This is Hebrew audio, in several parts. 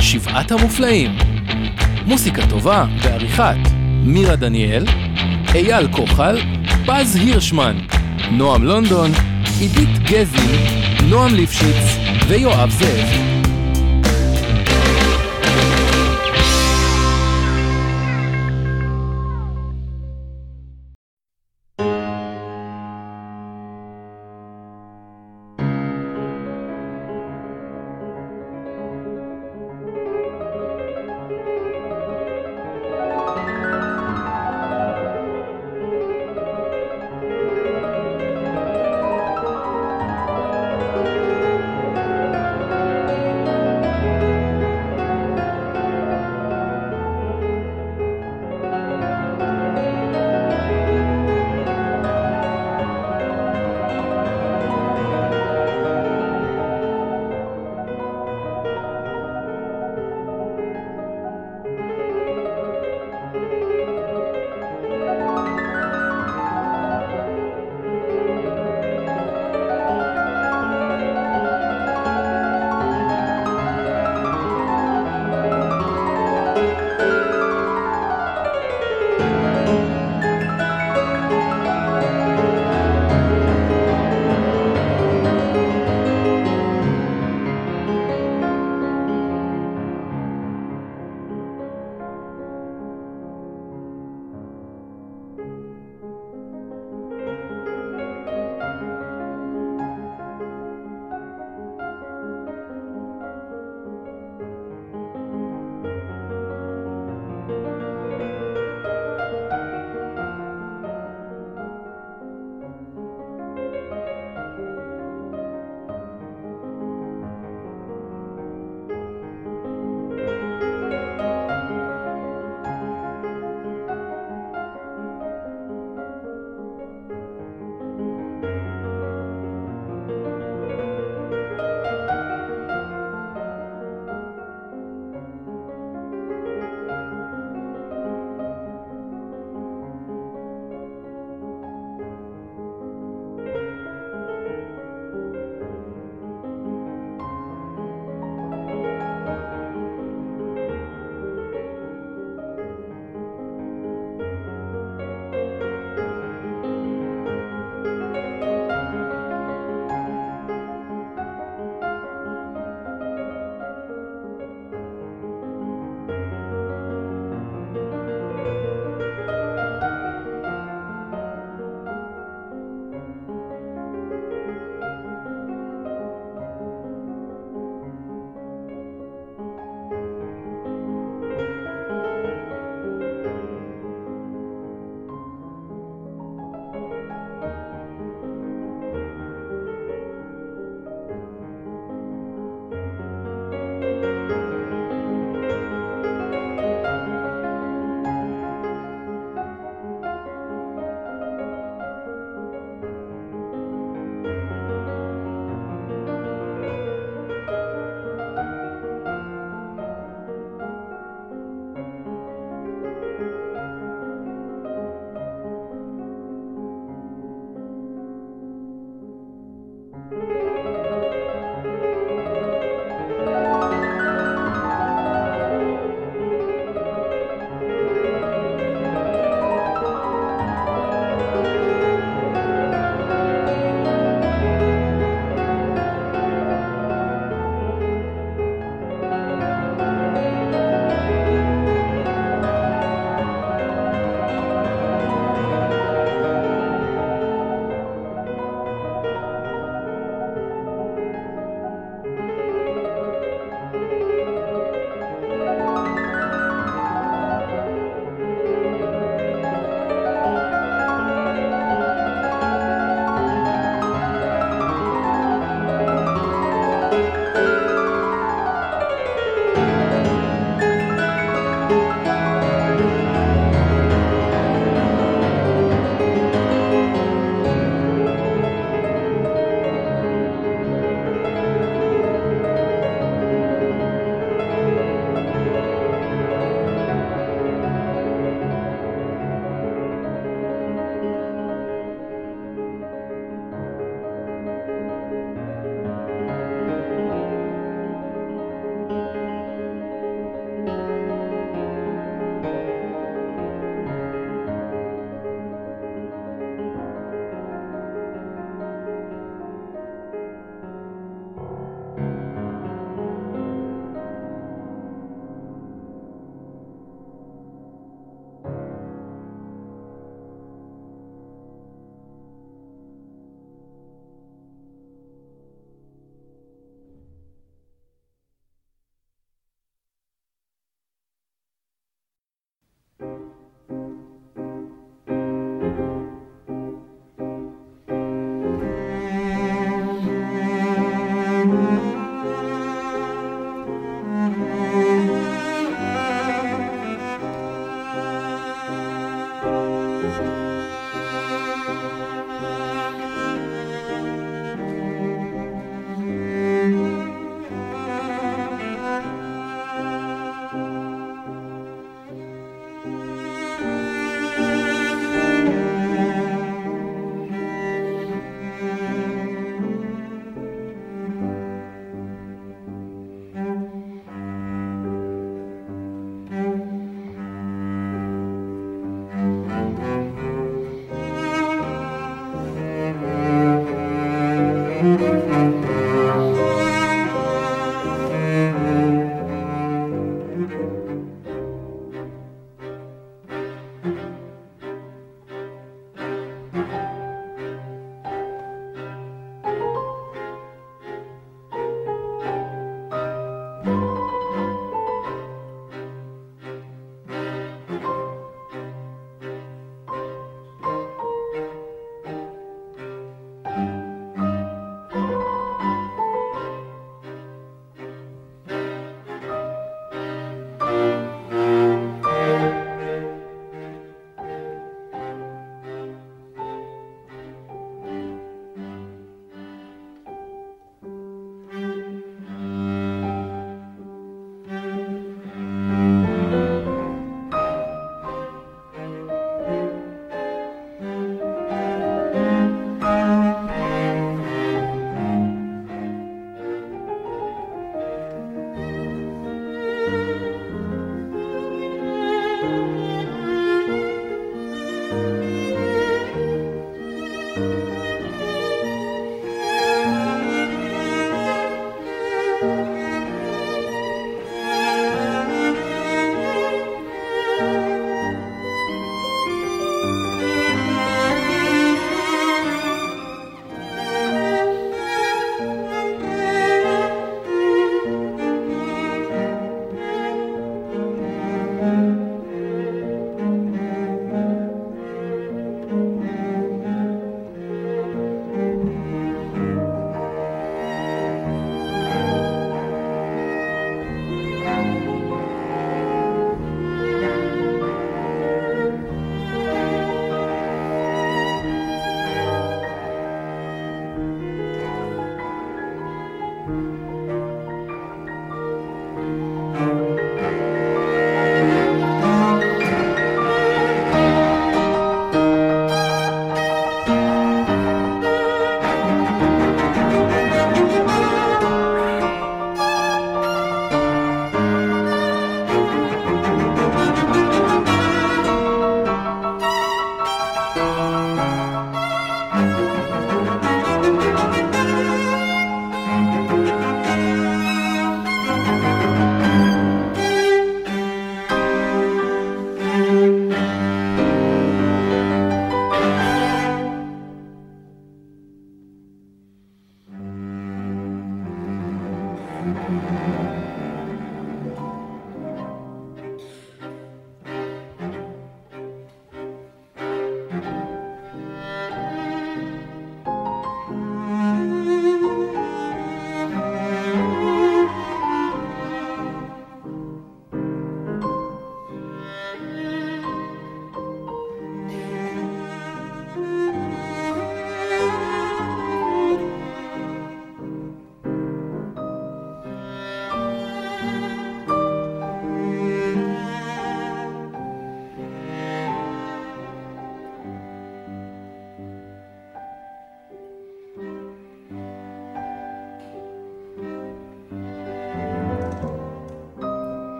שבעת המופלאים מוסיקה טובה בעריכת מירה דניאל, אייל כוחל, פז הירשמן, נועם לונדון, עידית גזי, נועם ליפשיץ ויואב זאב.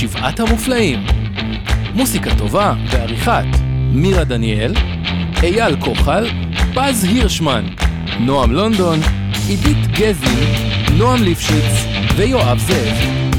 שבעת המופלאים. מוסיקה טובה בעריכת מירה דניאל, אייל כוחל, פז הירשמן, נועם לונדון, עידית גזי, נועם ליפשיץ ויואב זאב.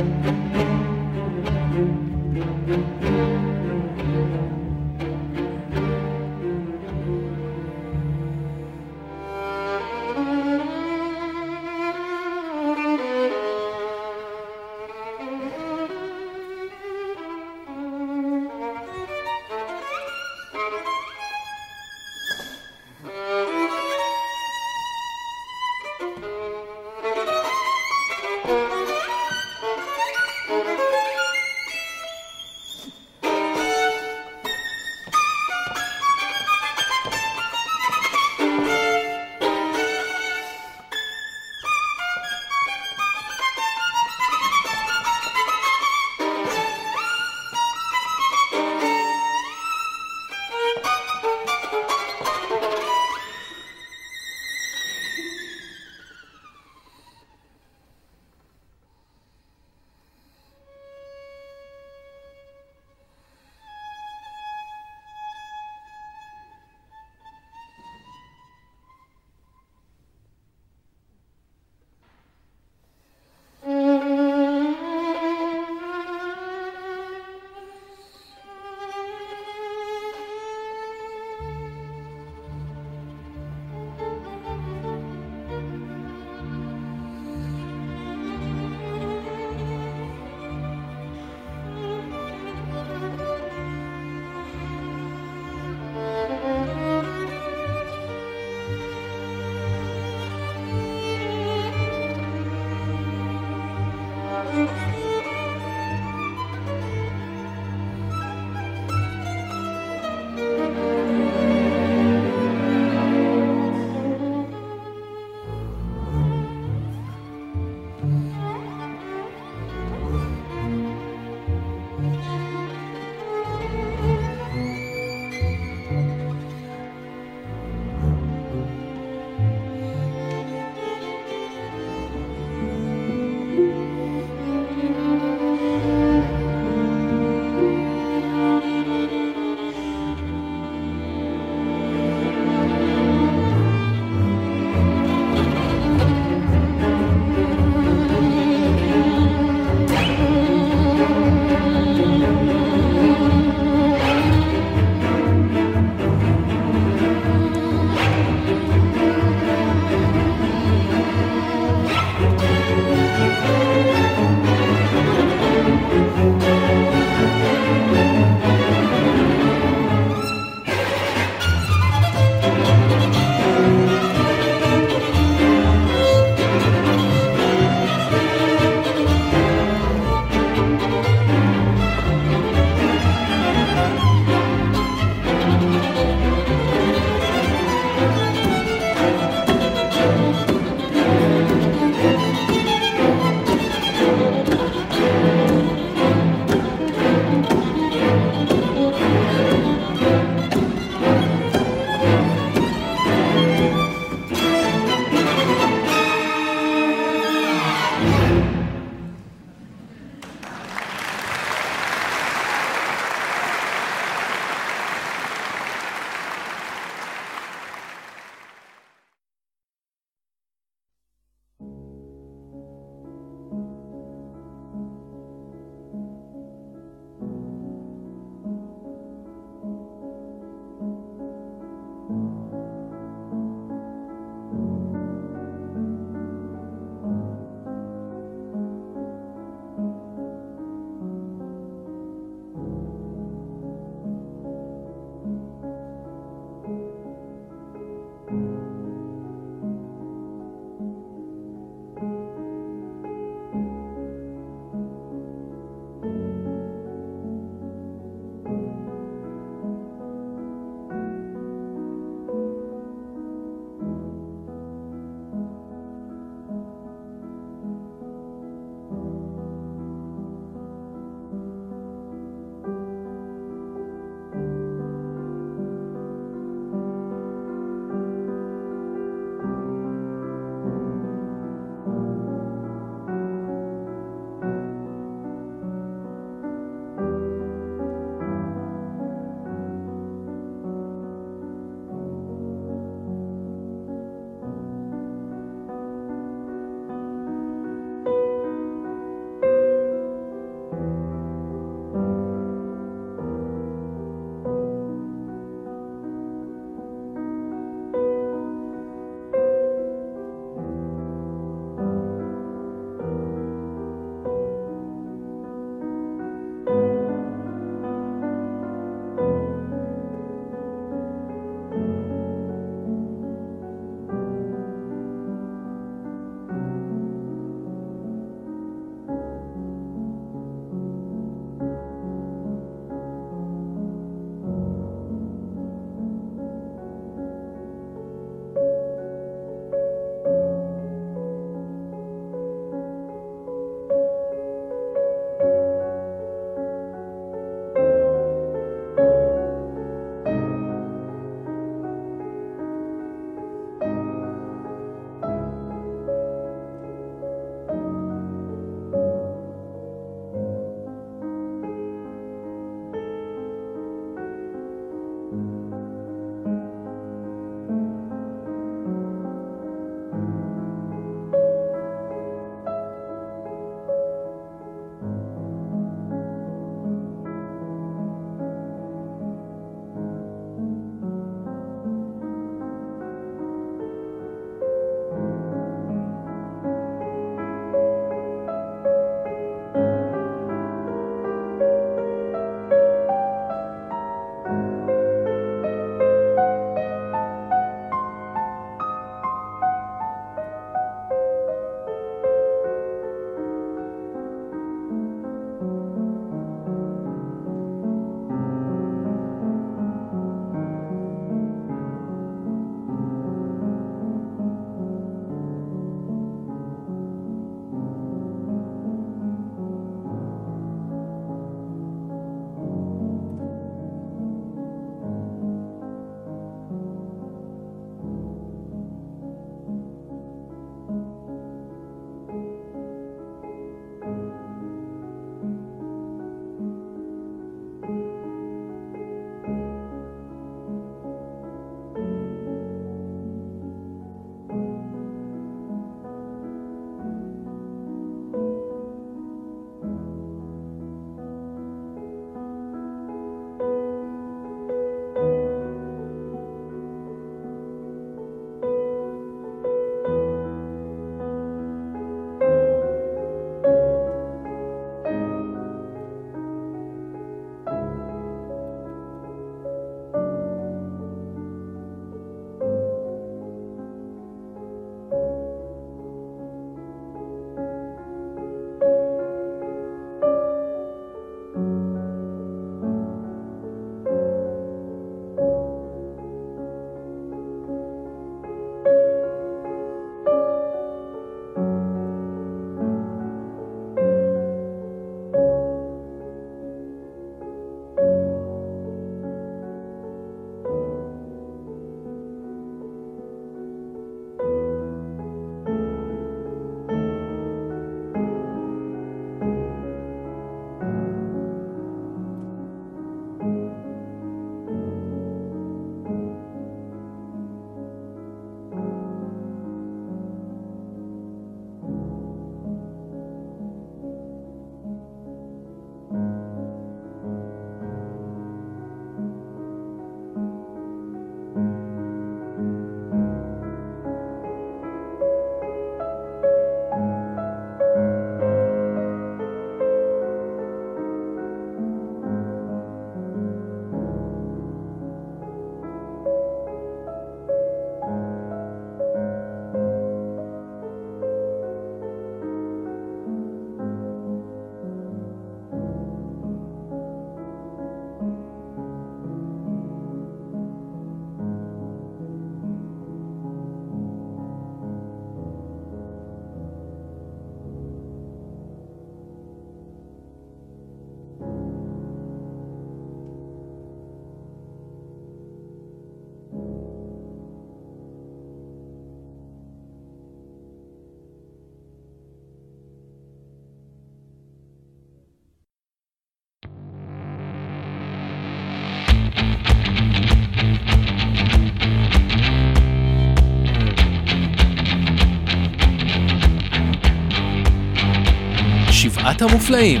המופלאים.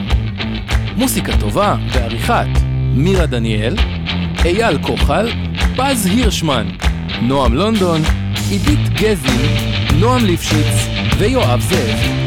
מוסיקה טובה בעריכת מירה דניאל, אייל כוחל, פז הירשמן, נועם לונדון, עידית גזי, נועם ליפשיץ ויואב זאב.